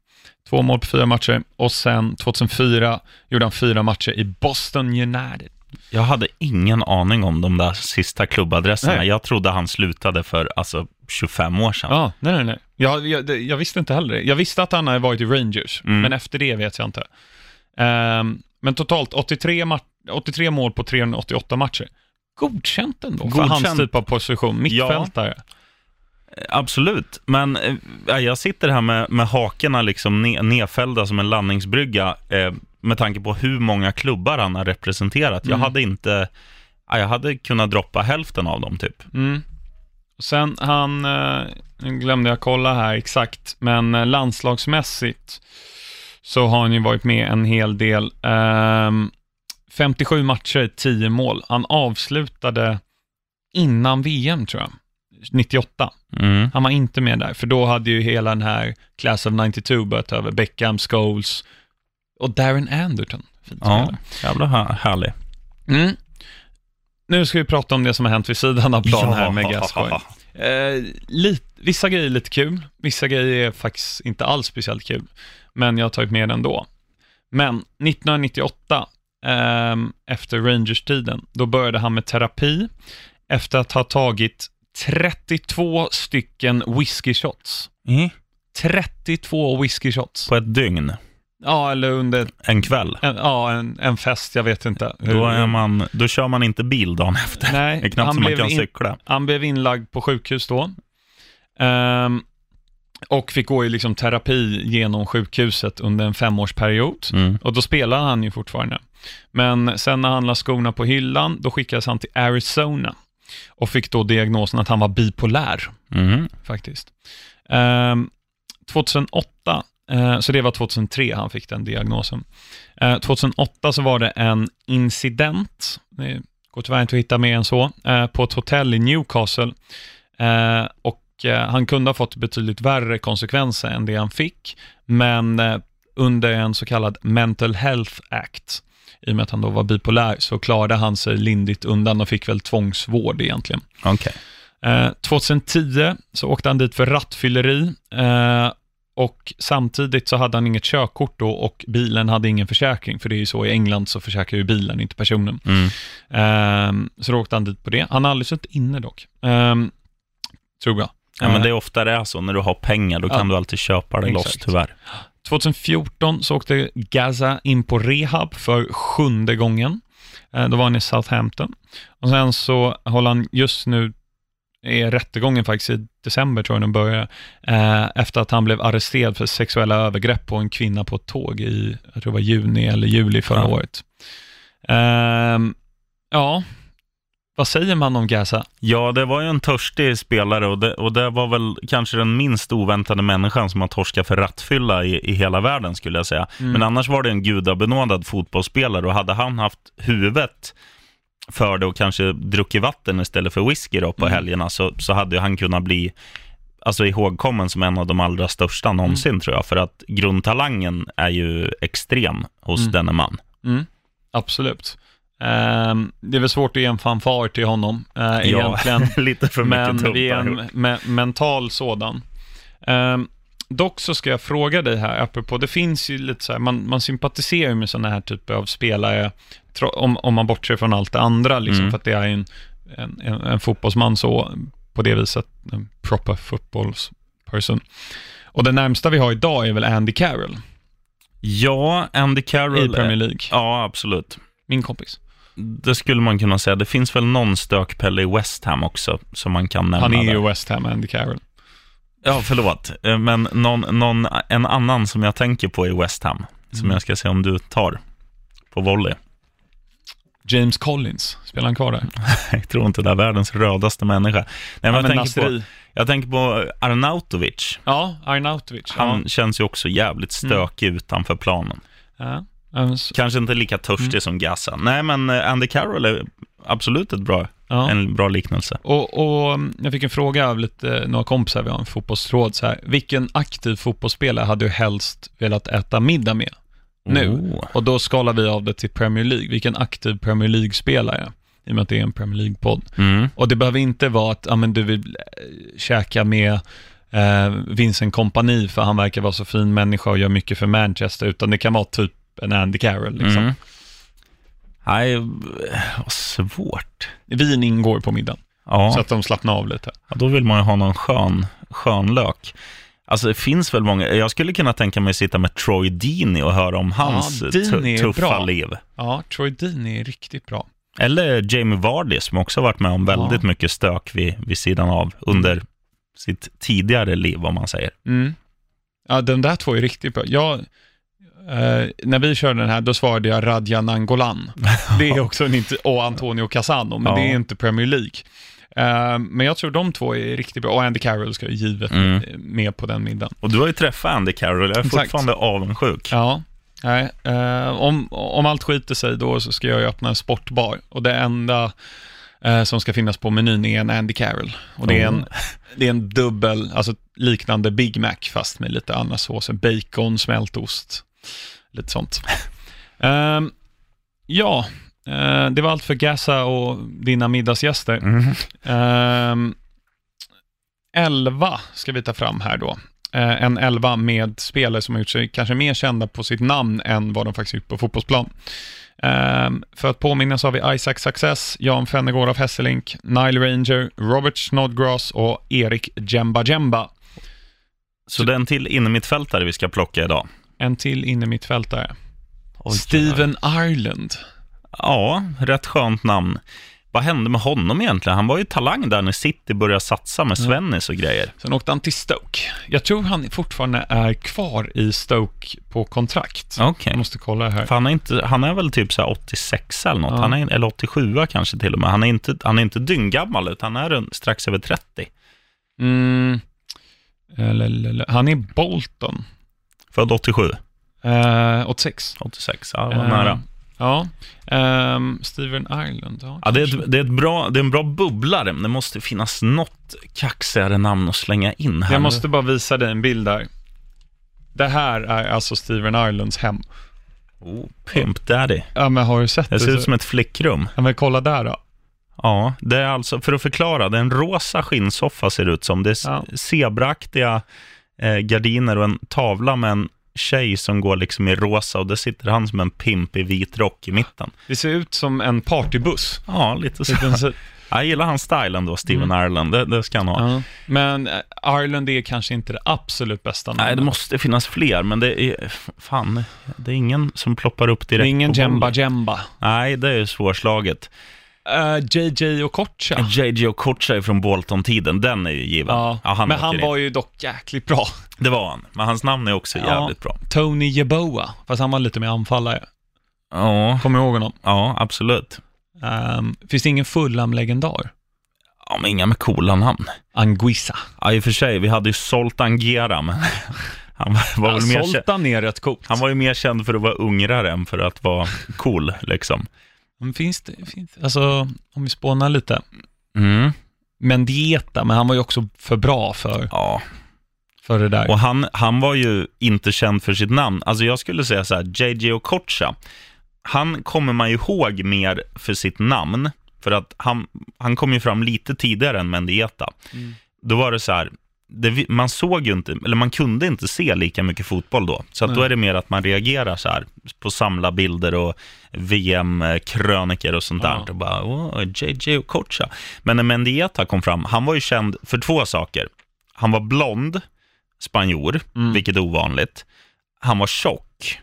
Två mål på fyra matcher och sen 2004 gjorde han fyra matcher i Boston United.
Jag hade ingen aning om de där sista klubbadresserna.
Nej.
Jag trodde han slutade för alltså 25 år sedan.
Ja, nej, nej, nej. Jag, jag, jag visste inte heller. Jag visste att han hade varit i Rangers,
Mm.
men efter det vet jag inte. Ehm, men totalt 83, ma- 83 mål på 388 matcher. Godkänt ändå för hans
Godkänt.
typ av position. Mittfältare.
Absolut, men eh, ja, jag sitter här med, med hakorna liksom ne, nedfällda som en landningsbrygga eh, med tanke på hur många klubbar han har representerat. Jag
Mm.
hade inte, ja, jag hade kunnat droppa hälften av dem typ.
Mm. Sen han, eh, glömde jag kolla här exakt, men eh, landslagsmässigt så har han ju varit med en hel del. Ehm, 57 matcher, 10 mål. Han avslutade innan VM tror jag, 98.
Mm.
Han var inte med där, för då hade ju hela den här Class of 92 börjat över. Beckham, Scholes och Darren Anderton. Fint
Ja, jävla här, härlig.
Mm. Nu ska vi prata om det som har hänt vid sidan av plan här med Gascoigne. Eh, lit, vissa grejer är lite kul, vissa grejer är faktiskt inte alls speciellt kul, men jag har tagit med den ändå. Men 1998, ehm, efter Rangers-tiden, då började han med terapi efter att ha tagit 32 stycken whisky shots.
Mm.
32 whisky shots.
På ett dygn,
Ja, eller under
en kväll.
en, ja, en, en fest, jag vet inte. hur-
Då, är man, då kör man inte bil dagen efter.
Nej,
Det är knappt
han
som man
blev
kan
in-
cykla.
Han blev inlagd på sjukhus då. Ehm, och fick gå i liksom terapi genom sjukhuset under en femårsperiod.
Mm.
Och då spelade han ju fortfarande. Men sen när han la skorna på hyllan, då skickades han till Arizona. Och fick då diagnosen att han var bipolär,
Mm.
faktiskt. Ehm, 2008, eh, så det var 2003 han fick den diagnosen. Eh, 2008 så var det en incident, det går tyvärr inte att hitta mer än så, eh, på ett hotell i Newcastle. Eh, och eh, han kunde ha fått betydligt värre konsekvenser än det han fick, men eh, under en så kallad Mental Health Act, i och med att han då var bipolär, så klarade han sig lindigt undan och fick väl tvångsvård egentligen.
Okej.
Eh, 2010 så åkte han dit för rattfylleri eh, och samtidigt så hade han inget körkort då och bilen hade ingen försäkring, för det är ju så i England så försäkrar ju bilen, inte personen.
Mm.
Eh, så då åkte han dit på det. Han har aldrig suttit inne dock, eh, tror jag.
Ja, men
Eh,
det är ofta det är så, när du har pengar, då
Ja.
kan du alltid köpa det loss tyvärr.
2014 så åkte Gaza in på rehab för sjunde gången. Eh, Då var han i Southampton. Och sen så håller han just nu, är rättegången faktiskt i december tror jag den börjar, eh, efter att han blev arresterad för sexuella övergrepp på en kvinna på ett tåg i, jag tror det var juni eller juli förra
Ja.
året. Ehm, ja, vad säger man om Gaza?
Ja, det var ju en törstig spelare och det, och det var väl kanske den minst oväntade människan som har torskat för rattfylla i, i hela världen skulle jag säga.
Mm.
Men annars var det en gudabenådad fotbollsspelare och hade han haft huvudet för det och kanske druckit vatten istället för whisky då på
Mm.
helgerna så, så hade han kunnat bli alltså ihågkommen som en av de allra största någonsin
Mm.
tror jag. För att grundtalangen är ju extrem hos
Mm.
denne man.
Mm, absolut. Ehm, det är väl svårt att ge en fanfar till honom uh, egentligen. *laughs*
lite för mycket
men vi är en me- mental sådan. Ehm, dock så ska jag fråga dig här, apropå, det finns ju lite så här, man, man sympatiserar ju med sådana här typer av spelare, om, om man bortser från allt det andra, liksom,
Mm.
för att det är en, en, en, en fotbollsman så, på det viset, en proper footballs person. Och det närmsta vi har idag är väl Andy Carroll
Ja, Andy
i
Carroll.
Premier League,
Ja, absolut.
min kompis.
Det skulle man kunna säga. Det finns väl någon stökpelle i West Ham också som man kan nämna.
Han är ju West Ham, Andy Carroll.
Ja, förlåt. Eh, Men någon, någon, en annan som jag tänker på i West Ham, som
Mm.
jag ska se om du tar på volley.
James Collins, spelar han kvar där? *laughs*
Jag tror inte det är världens rödaste människa. Nej, men
Ja,
jag,
men
tänker på, jag tänker på Arnautovic.
Ja, Arnautovic.
Han känns ju också jävligt stökig utanför planen.
Ja. S-
Kanske inte lika törstig
Mm.
som Gaza. Nej, men eh, Andy Carroll är absolut ett bra,
Ja.
en bra liknelse.
Och, och jag fick en fråga av lite, några kompisar, vi har en fotbollsråd, så här, vilken aktiv fotbollsspelare hade du helst velat äta middag med nu?
Oh.
Och då skalar vi av det till Premier League, vilken aktiv Premier League-spelare, i och med att det är en Premier League-podd.
Mm.
Och det behöver inte vara att ja, men du vill äh, käka med äh, Vincent Kompani för han verkar vara så fin människa och gör mycket för Manchester, utan det kan vara typ en Andy Carroll. Liksom.
Mm. Nej, vad svårt.
Vin ingår på middagen,
Ja.
så att de slappnar av lite.
Ja, då vill man ju ha någon skön, skön lök. Alltså det finns väl många, jag skulle kunna tänka mig att sitta med Troy Deeney och höra om hans
Ja,
tuffa
bra.
liv.
Ja, Troy Dean är riktigt bra.
Eller Jamie Vardy som också varit med om väldigt
Ja.
mycket stök vid, vid sidan av under sitt tidigare liv, om man säger.
Mm. Ja, de där två är riktigt bra. Jag, eh, när vi körde den här, då svarade jag Radja Nangolan. *laughs* Det är också en inte, och Antonio Casano, men
Ja.
det är inte Premier League. Eh, men jag tror de två är riktigt bra, och Andy Carroll ska ju givet
Mm.
med på den middagen.
Och du har ju träffat Andy Carroll, jag är
Exakt.
fortfarande avundsjuk.
Ja, nej, eh, om, om allt skiter sig då så ska jag ju öppna en sportbar, och det enda eh, som ska finnas på menyn är en Andy Carroll. Och det är en,
Oh. *laughs*
det är en dubbel, alltså liknande Big Mac fast med lite andra såser. Bacon, smältost, lite sånt. Ehm, ja, eh, det var allt för Gassa och dina middagsgäster.
Mm.
Ehm, elva ska vi ta fram här då. Eh, en elva med spelare som har gjort sig kanske mer kända på sitt namn än vad de faktiskt gjort på fotbollsplan. Ehm, för att påminna så har vi Isaac Success, Jan Fennegård av Hesselink, Nile Ranger, Robert Snodgrass och Erik Jemba Jemba.
Så det är en till innermittfältare vi ska plocka idag.
En till innermittfältare. Steven Ireland.
Ja, rätt skönt namn. Vad hände med honom egentligen? Han var ju talang där när City började satsa med Svennis och grejer.
Sen åkte han till Stoke. Jag tror han fortfarande är kvar i Stoke på kontrakt.
Okej.
Jag måste kolla här.
För han, är inte, han är väl typ så här 86 eller något,
Ja.
han är, eller 87 kanske till och med. Han är inte, han är inte dynggammal, utan han är strax över 30.
Mm. Han är Bolton.
Född 87,
Eh, 86.
86, ja, det var
Eh,
nära.
Ja. Ehm, Steven Ireland. Ja,
Ja, det, är ett, det, är ett bra, det är en bra bubblare, men det måste finnas något kaxigare namn att slänga in här.
Jag måste bara visa dig en bild där. Det här är alltså Steven Irelands hem.
Oh, Pimp Daddy.
Ja, men har du sett det?
Det ser ut som ett flickrum.
Ja, men kolla där då.
Ja, det är alltså, för att förklara, det är en rosa skinnsoffa ser det ut som. Det är
ja.
zebraaktiga eh, gardiner och en tavla med en tjej som går liksom i rosa och där sitter han som en pimp i vit rock i mitten.
Det ser ut som en partybuss.
Ja, lite så.
I princip. *laughs*
Jag gillar hans style ändå, Steven
Mm.
Ireland. Det, det ska han ha.
ja. Men eh, Ireland är kanske inte det absolut bästa namnet.
Nej, det måste finnas fler, men det är, fan, det är ingen som ploppar upp
Det
direkt
är ingen Jemba. Jemba.
Nej, det är svårslaget.
Uh, JJ och Kocha.
JJ Okocha är från Bolton-tiden, den är ju given.
Ja,
han
men han
in.
var ju dock jäkligt bra.
Det var han, men hans namn är också
Ja.
jävligt bra.
Tony Yeboah, fast han var lite mer anfallare.
Ja,
Kommer du ihåg honom?
ja absolut.
Um, finns det ingen Fulham-legendar?
Ja, men inga med coola namn.
Anguissa.
Ja, i och för sig, vi hade ju Zoltan Gera, men *laughs* han var,
Ja,
väl mer känd,
är rätt coolt.
han var ju mer känd för att vara ungrare än för att vara cool, liksom.
Men finns det, finns, alltså, om vi spånar lite.
Mm.
Mendieta, men han var ju också för bra för,
Ja,
för det där.
och han, han var ju inte känd för sitt namn. Alltså jag skulle säga så här, JJ Okocha, han kommer man ju ihåg mer för sitt namn, för att han, han kom ju fram lite tidigare än Mendieta.
Mm.
Då var det så här, det, man såg ju inte, eller man kunde inte se lika mycket fotboll då. Så att då är det mer att man reagerar så här på samla bilder och VM-kröniker och sånt
Ja.
där. Och bara, oh, JJ Okocha. Men när Mendieta kom fram, han var ju känd för två saker. Han var blond, spanjor,
Mm.
vilket är ovanligt. Han var tjock,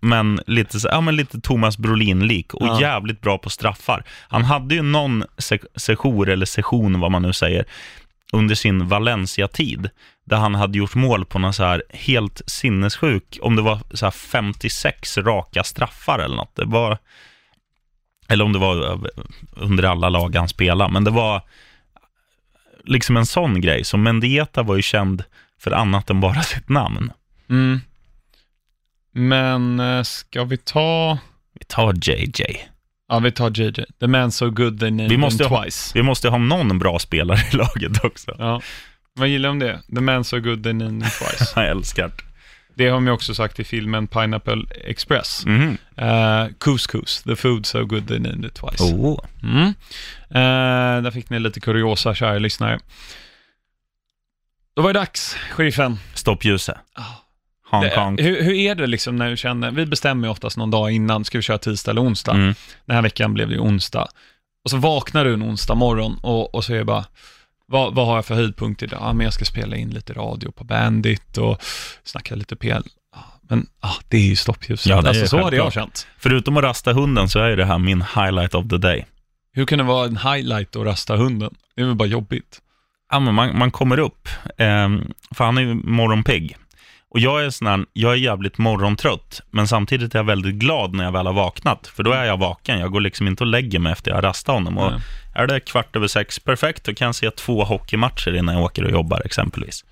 men lite, så- ja, men lite Thomas Brolin-lik och
Ja.
jävligt bra på straffar. Han hade ju någon se- sejour, eller session, vad man nu säger, under sin Valencia-tid, där han hade gjort mål på någon så här helt sinnessjuk, om det var så här 56 raka straffar eller något. Det var, eller om det var under alla lag han spelade, men det var liksom en sån grej. Så Mendieta var ju känd för annat än bara sitt namn.
Mm. Men eh, ska vi ta...
Vi tar JJ.
Ja, vi tar JJ. The man so good they named
Vi måste
him
ha-
twice.
Vi måste ha någon bra spelare i laget också.
Ja. Vad gillar om det? The man so good they named him twice. *laughs*
Jag älskar det.
Det har de också sagt i filmen Pineapple Express.
Mhm.
Uh, couscous, the food so good they named it twice.
Oh.
Mm. Eh, där fick ni lite kuriosa, kära lyssnare. Då var det dags, sheriffen.
Stoppljuset.
Ah.
Hong
Det-
Kong.
hur, hur är det liksom när du känner, vi bestämmer ju oftast någon dag innan, ska vi köra tisdag eller onsdag?
Mm.
Den här veckan blev det ju onsdag. Och så vaknar du en onsdag morgon och, och så är det bara, vad, vad har jag för höjdpunkt idag? Ja, men jag ska spela in lite radio på Bandit och snacka lite PL. Men ah, det är ju stoppljuset.
Ja,
alltså, så hade jag känt.
Förutom att rasta hunden så är det här min highlight of the day.
Hur kan det vara en highlight att rasta hunden? Det är väl bara jobbigt.
Ja, men man, man kommer upp, ehm, för han är ju morgonpigg. Och jag är sån här, jag är jävligt morgontrött, men samtidigt är jag väldigt glad när jag väl har vaknat. För då är jag vaken, jag går liksom inte och lägger mig efter jag har rastat honom. Och
Nej.
är det kvart över sex, perfekt, då kan jag se två hockeymatcher innan jag åker och jobbar exempelvis.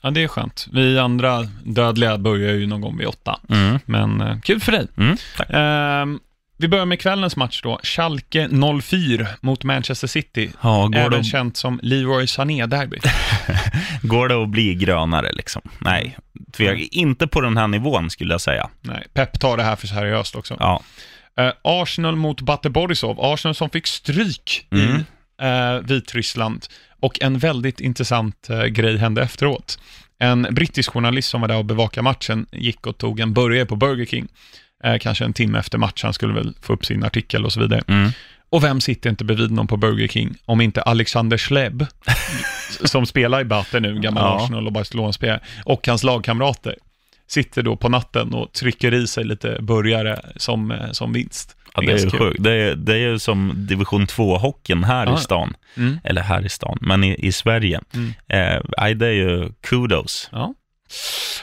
Ja, det är skönt. Vi andra dödliga börjar ju någon gång vid åtta.
Mm.
Men eh, kul för dig.
Mm, tack.
Ehm, vi börjar med kvällens match då. Schalke 04 mot Manchester City.
Ja, går,
Även
det,
känt som Leroy Sané-derby. *laughs*
går det att bli grönare liksom? Nej, tvek, inte på den här nivån skulle jag säga.
Nej, Pep tar det här för seriöst också.
Ja,
Eh, Arsenal mot Bate Borisov. Arsenal som fick stryk
Mm.
i eh, Vitryssland. Och en väldigt intressant eh, grej hände efteråt. En brittisk journalist som var där och bevakade matchen gick och tog en burgare på Burger King. Eh, kanske en timme efter matchen, skulle väl få upp sin artikel och så vidare.
mm.
Och vem sitter inte bredvid någon på Burger King om inte Alexander Schleb, *laughs* som spelar i Bate nu, gammal
Ja.
Arsenal och Barcelona-spelare, och hans lagkamrater sitter då på natten och trycker i sig lite burgare som, eh, som vinst.
Ja, det är ju sjukt. Det är, det är ju som division 2-hockeyn här
Ja.
i stan.
Mm.
Eller här i stan, men i, i Sverige.
Mm.
Eh, det är ju kudos.
Ja.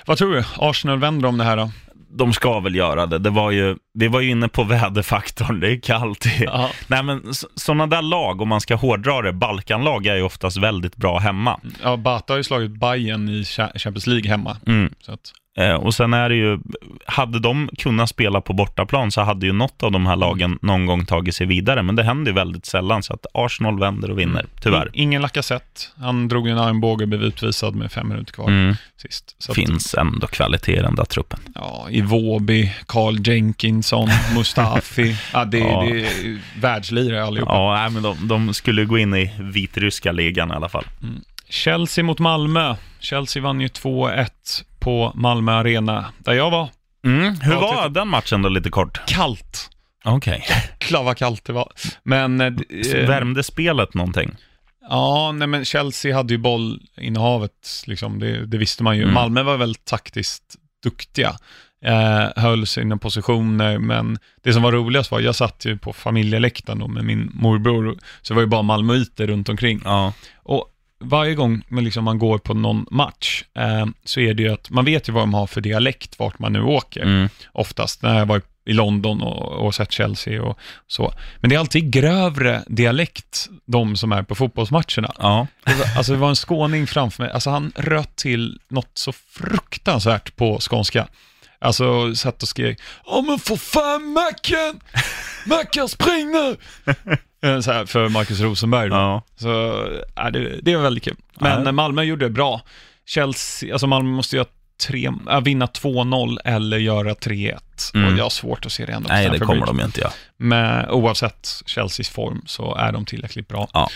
Vad tror du? Arsenal vänder om det här då?
De ska väl göra det. det var ju, vi var ju inne på *laughs* väderfaktorn, det är kallt.
Ja.
Nej, men sådana där lag, om man ska hårdra det, Balkanlag är ju oftast väldigt bra hemma.
Ja, Bata har ju slagit Bayern i Cha- Champions League hemma.
Mm.
Så att,
och sen är det ju, hade de kunnat spela på bortaplan så hade ju något av de här lagen någon gång tagit sig vidare, men det händer ju väldigt sällan, så att Arsenal vänder och vinner, tyvärr.
I- Ingen Lacazette. Han drog en armbåge och blev utvisad med fem minuter kvar
Mm.
sist. Så att,
Finns ändå kvalitet i den där truppen.
Ja, Iwobi, Carl Jenkinson, *laughs* Mustafi. ja, det,
Ja.
det är världslirare allihopa.
Ja, nej, men de, de skulle gå in i vitryska ligan i alla fall.
Chelsea mot Malmö. Chelsea vann ju 2-1 på Malmö Arena, där jag var.
Mm. Hur var
typ-
den matchen då, lite kort?
Kallt.
Okej.
Jäklar vad kallt det var. Men... eh, eh,
Värmde spelet någonting?
Ja, nej men Chelsea hade ju bollinnehavet, liksom, det, det visste man ju.
Mm.
Malmö var väl taktiskt duktiga. Eh, höll sina positioner, men det som var roligast var, jag satt ju på familjeläktaren då med min morbror, så det var ju bara malmöiter runt omkring.
Ja.
Och varje gång man, liksom, man går på någon match, eh, så är det ju att man vet ju vad de har för dialekt, vart man nu åker
Mm.
oftast, när jag var i London och, och sett Chelsea och så. Men det är alltid grövre dialekt, de som är på fotbollsmatcherna.
Ja.
Det var, alltså det var en skåning framför mig, alltså han röt till något så fruktansvärt på skånska. Alltså satt och skrek Ja men för fan Mackan! Mackan spring nu! *laughs* Eh, så här, för Marcus Rosenberg
ja.
Så ja, det, det var väldigt kul. Men
Ja.
Malmö gjorde det bra. Chelsea, alltså Malmö måste göra tre, äh, vinna 2-0 eller göra 3-1.
Mm.
Och jag har svårt att se det ändå.
Nej, det kommer
Bridge.
de inte göra.
Men oavsett Chelseas form så är de tillräckligt bra.
Ja.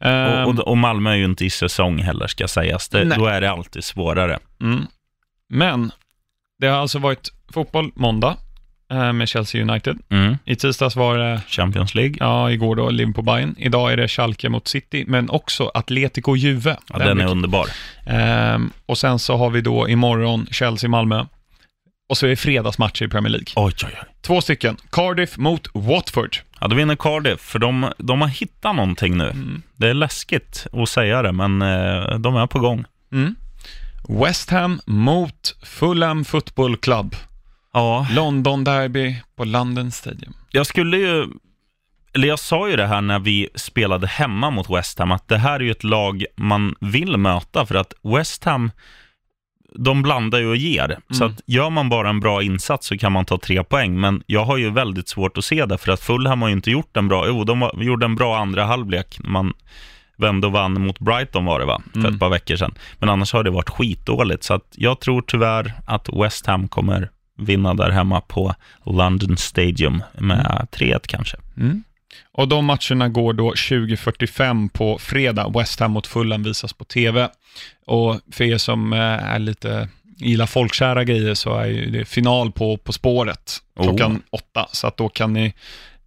Ehm,
Och, och, och Malmö är ju inte i säsong heller, ska sägas. Det, då är det alltid svårare.
Mm. Men det har alltså varit fotboll måndag med Chelsea United.
Mm.
I tisdags var det,
Champions League.
ja, igår då, Liverpool Bayern. Idag är det Schalke mot City, men också Atletico Juve.
Ja, den är
blir-
underbar.
Ehm, och sen så har vi då imorgon Chelsea-Malmö. Och så är det fredagsmatcher i Premier League.
Oj, oj, oj.
Två stycken. Cardiff mot Watford.
Ja, då vinner Cardiff, för de, de har hittat någonting nu.
Mm.
Det är läskigt att säga det, men eh, de är på gång.
Mm. West Ham mot Fulham Football Club.
Ja,
London Derby på London Stadium.
jag skulle ju... Eller jag sa ju det här när vi spelade hemma mot West Ham, att det här är ju ett lag man vill möta, för att West Ham, de blandar ju och ger. Så
Mm.
att gör man bara en bra insats så kan man ta tre poäng. Men jag har ju väldigt svårt att se det, för att Fulham har ju inte gjort en bra... Jo, de var, gjorde en bra andra halvlek. när Man vände och vann mot Brighton var det va? För
Mm.
ett par veckor sedan. Men annars har det varit skitdåligt. Så att jag tror tyvärr att West Ham kommer vinna där hemma på London Stadium med 3-1 kanske.
Mm. Och de matcherna går då 20.45 på fredag. West Ham mot Fulham visas på TV. Och för er som eh, är lite gillar folkkära grejer så är det final på På spåret klockan åtta. Så att då kan ni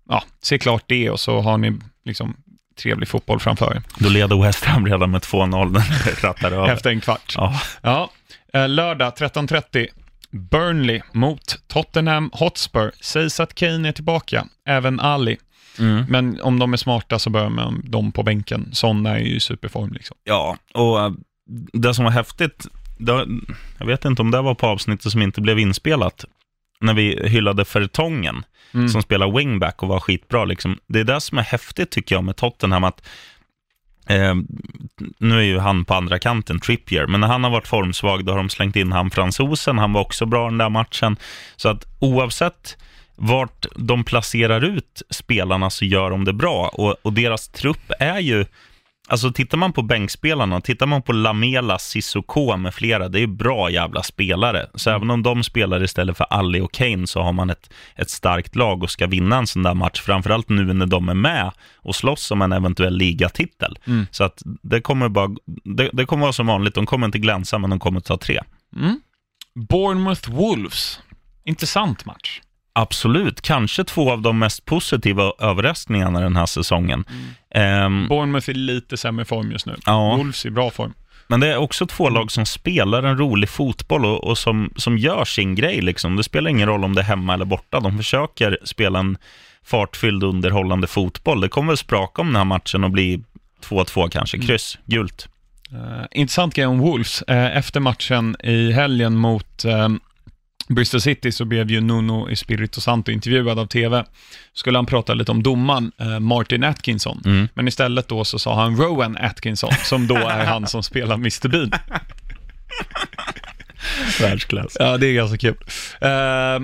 ja, se klart det och så har ni liksom trevlig fotboll framför er.
Då leder West Ham redan med 2-0 när det rattar över.
Efter en kvart.
Ja.
Ja, eh, lördag 13.30. Burnley mot Tottenham Hotspur. Sägs att Kane är tillbaka, även Ali.
Mm.
Men om de är smarta så bör man dem på bänken. Sån är ju i superform liksom.
Ja, och äh, det som var häftigt, det, jag vet inte om det var på avsnittet som inte blev inspelat, när vi hyllade Fertongen,
Mm.
som spelar wingback och var skitbra. Liksom. Det är det som är häftigt tycker jag med Tottenham, att eh, nu är ju han på andra kanten, Trippier, men när han har varit formsvag, då har de slängt in han fransosen, han var också bra den där matchen. Så att oavsett vart de placerar ut spelarna så gör de det bra. Och, och deras trupp är ju, alltså tittar man på bänkspelarna, tittar man på Lamela, Sissoko med flera, det är bra jävla spelare. Så även om de spelar istället för Ali och Kane så har man ett, ett starkt lag och ska vinna en sån där match, framförallt nu när de är med och slåss om en eventuell ligatitel.
Mm.
Så att det kommer bara, det, det kommer vara som vanligt, de kommer inte glänsa men de kommer ta tre.
Mm. Bournemouth Wolves. Intressant match.
Absolut, kanske två av de mest positiva överraskningarna den här säsongen. Ehm,
Bournemouth är lite sämre form just nu.
Ja.
Wolves är i bra form.
men det är också två lag som spelar en rolig fotboll och, och som, som gör sin grej. Liksom. Det spelar ingen roll om det är hemma eller borta. De försöker spela en fartfylld underhållande fotboll. Det kommer väl spraka om den här matchen och bli 2-2 kanske, kryss, gult.
Eh, intressant grej om Wolves. Eh, efter matchen i helgen mot eh, Bristol City så blev ju Nuno Espirito Santo intervjuad av TV. Skulle han prata lite om domaren eh, Martin Atkinson.
Mm.
Men istället då så sa han Rowan Atkinson, som då är han som spelar Mr Bean. *laughs*
Världsklass.
Ja, det är ganska kul. Eh,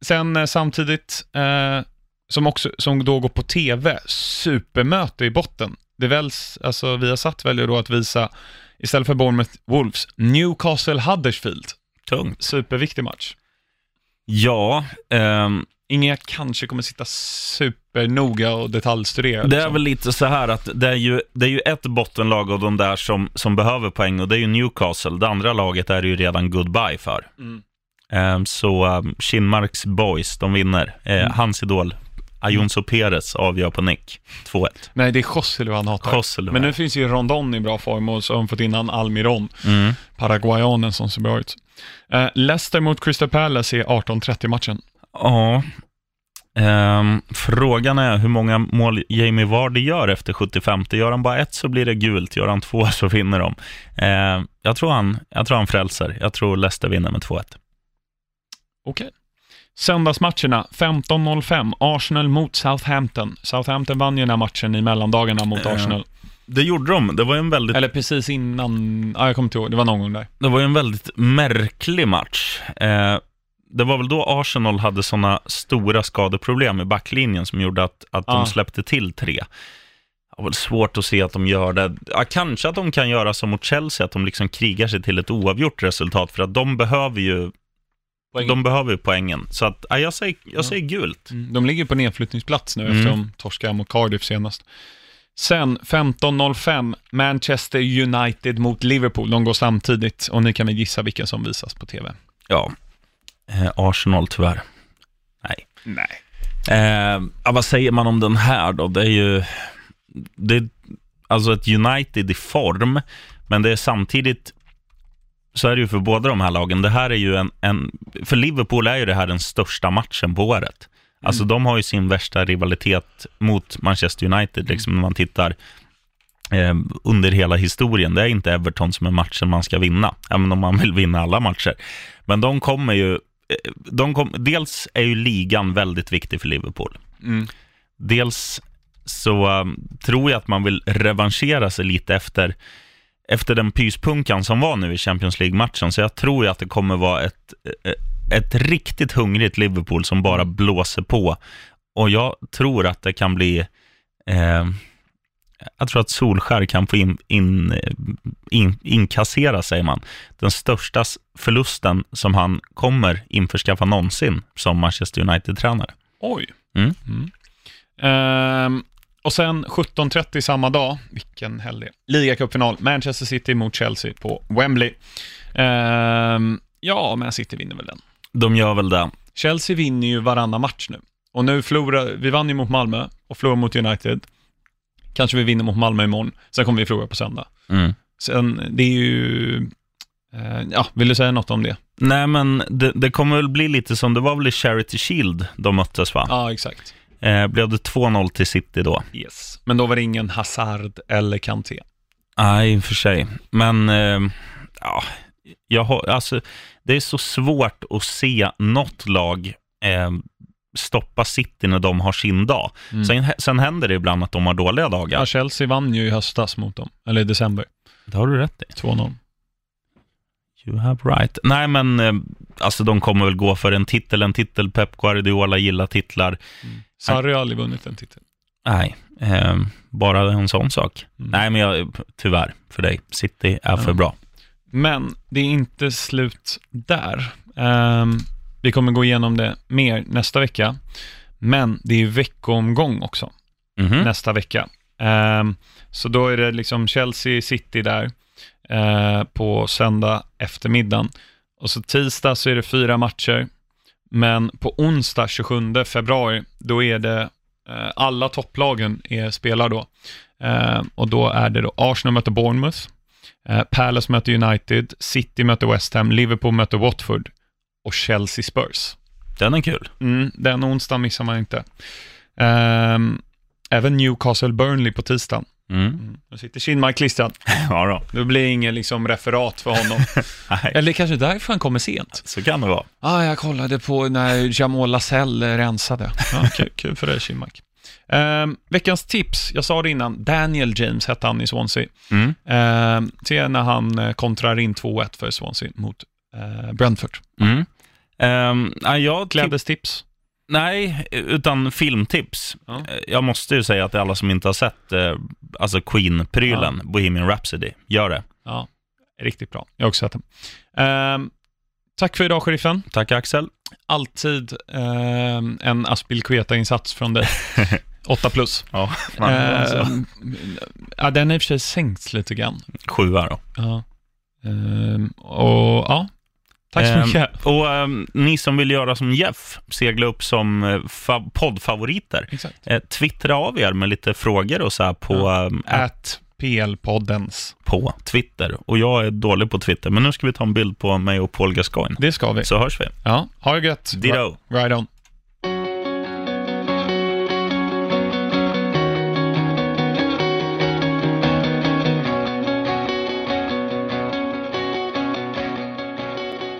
sen samtidigt, eh, som, också, som då går på TV, supermöte i botten. Det väls, alltså vi har satt väljer då att visa, istället för Bournemouth Wolves, Newcastle Huddersfield.
Tungt.
Superviktig match.
Ja,
Ingen jag kanske kommer sitta supernoga och detaljstudera.
det är
liksom.
väl lite så här att det är ju, det är ju ett bottenlag av de där som, som behöver poäng och det är ju Newcastle. Det andra laget är det ju redan goodbye för.
Mm.
Ehm, så um, Kinmarks boys, de vinner. Eh,
Mm.
Hans idol, Ayunso Perez, avgör på nick. 2-1.
Nej, det är Joselu han hatar.
Joselu,
Men nu finns ju Rondon i bra form och så har de fått in han Almiron,
Mm.
paraguayanen som ser bra ut. Eh, Leicester mot Crystal Palace är 18-30-matchen.
Ja. Ehm, frågan är hur många mål Jamie Vardy gör efter 75. Gör han bara ett så blir det gult, gör han två *laughs* så vinner de. Ehm, jag, tror han, jag tror han frälser. Jag tror Leicester vinner med 2-1.
Okej. Söndagsmatcherna 15.05, Arsenal mot Southampton. Southampton vann ju den här matchen i mellandagarna mot
Ja.
Arsenal.
Det gjorde de. Det var en väldigt,
Eller precis innan, ja jag kommer inte ihåg, det var någon gång där.
det var ju en väldigt märklig match. Eh, det var väl då Arsenal hade sådana stora skadeproblem i backlinjen som gjorde att, att
Ja.
de släppte till tre. Det var väl svårt att se att de gör det. Ja, kanske att de kan göra som mot Chelsea, att de liksom krigar sig till ett oavgjort resultat, för att de behöver ju, de behöver poängen. Så att, ja, jag, säger, jag säger gult.
Mm, De ligger på nedflyttningsplats nu
Mm.
efter de torskade mot Cardiff senast. Sen 15.05, Manchester United mot Liverpool. De går samtidigt och ni kan väl gissa vilken som visas på TV.
Ja, eh, Arsenal tyvärr. Nej.
Nej.
Eh, ja, vad säger man om den här då? Det är ju det är alltså ett United i form, men det är samtidigt så är det ju för båda de här lagen. Det här är ju en, en för Liverpool är ju det här den största matchen på året. Alltså de har ju sin värsta rivalitet mot Manchester United, liksom när man tittar eh, under hela historien. Det är inte Everton som är matchen man ska vinna, även om man vill vinna alla matcher. Men de kommer ju, eh, de kom, dels är ju ligan väldigt viktig för Liverpool.
Mm.
Dels så um, tror jag att man vill revanschera sig lite efter efter den pyspunkan som var nu i Champions League-matchen, så jag tror ju att det kommer vara ett, eh, ett riktigt hungrigt Liverpool som bara blåser på. Och jag tror att det kan bli... Eh, jag tror att Solskär kan få in, in, in, inkassera, säger man, den största förlusten som han kommer införskaffa någonsin som Manchester United-tränare.
Oj.
Mm.
Ehm, och sen 17.30 samma dag, vilken helg. Ligacupfinal, Manchester City mot Chelsea på Wembley. Ehm, ja, Man City vinner väl den.
De gör väl det.
Chelsea vinner ju varannan match nu. Och nu förlorar, vi vann ju mot Malmö och förlorar mot United. Kanske vi vinner mot Malmö imorgon, sen kommer vi förlora på söndag.
Mm.
Sen, det är ju, eh, ja, vill du säga något om det?
Nej, men det, det kommer väl bli lite som det var väl i Charity Shield de möttes, va?
Ja, exakt.
Eh, blev det 2-0 till City då?
Yes. Men då var det ingen Hazard eller Kanté.
Nej, i och för sig. Men, eh, ja, jag har, alltså, det är så svårt att se något lag eh, stoppa City när de har sin dag.
Mm.
Sen, sen händer det ibland att de har dåliga dagar.
Ja, Chelsea vann ju i höstas mot dem, eller i december,
Det har du rätt i.
2-0.
You have right. Nej, men eh, alltså de kommer väl gå för en titel, en titel. Pep Guardiola gillar titlar.
Sarri har aldrig vunnit en titel.
Nej, eh, bara en sån sak.
Mm.
Nej, men jag, tyvärr för dig. City är för bra.
Men det är inte slut där. Ehm, vi kommer gå igenom det mer nästa vecka. Men det är ju veckoomgång också
Mhm.
nästa vecka. Ehm, så då är det liksom Chelsea City där eh, på söndag eftermiddagen. Och så tisdag så är det fyra matcher. Men på onsdag 27 februari, då är det eh, alla topplagen är spelar då. Eh, och då är det då Arsenal möter Bournemouth, eh, Palace möter United, City möter West Ham, Liverpool möter Watford och Chelsea Spurs.
Den är kul.
Mm, den onsdagen missar man inte. Ehm, även Newcastle Burnley på tisdagen.
Mm.
Mm. Nu sitter Kinmark klistrad. *laughs*
Ja då.
Det blir inget liksom referat för honom. *laughs* Eller kanske därför han kommer sent.
så kan det vara.
ah, jag kollade på när Jamal Lascelles rensade. *laughs* Ja, kul, kul för dig Kinmark. Ehm, veckans tips, jag sa det innan, Daniel James hette han i Swansea.
Mm.
Ehm, se när han eh, kontrar in 2-1 för Swansea mot eh, Brentford.
Mm. Ehm, ja, jag tip-
Klädestips.
Nej, utan filmtips.
Ja.
Eh, Jag måste ju säga att alla som inte har sett eh, alltså Queen-prylen, Bohemian Rhapsody, gör det.
Ja, riktigt bra. Jag har också sett den. Ehm, tack för idag, sheriffen.
Tack Axel.
Alltid ehm, en Aspilkueta-insats från dig. *laughs* 8 plus.
Ja, man, alltså.
Ehm, ja, den har i och för sig sänkts lite grann.
Sjua då.
Ja. Ehm, och ja, tack så
Ehm,
mycket.
Och ehm, ni som vill göra som Jeff, segla upp som eh, fa- poddfavoriter, eh, twittra av er med lite frågor och så här på,
Ja.
ehm,
At PL-poddens.
på Twitter. Och jag är dålig på Twitter, men nu ska vi ta en bild på mig och Paul Gascoigne.
Det ska vi.
Så hörs vi.
Ja, ha det gött.
Ditto.
Right on.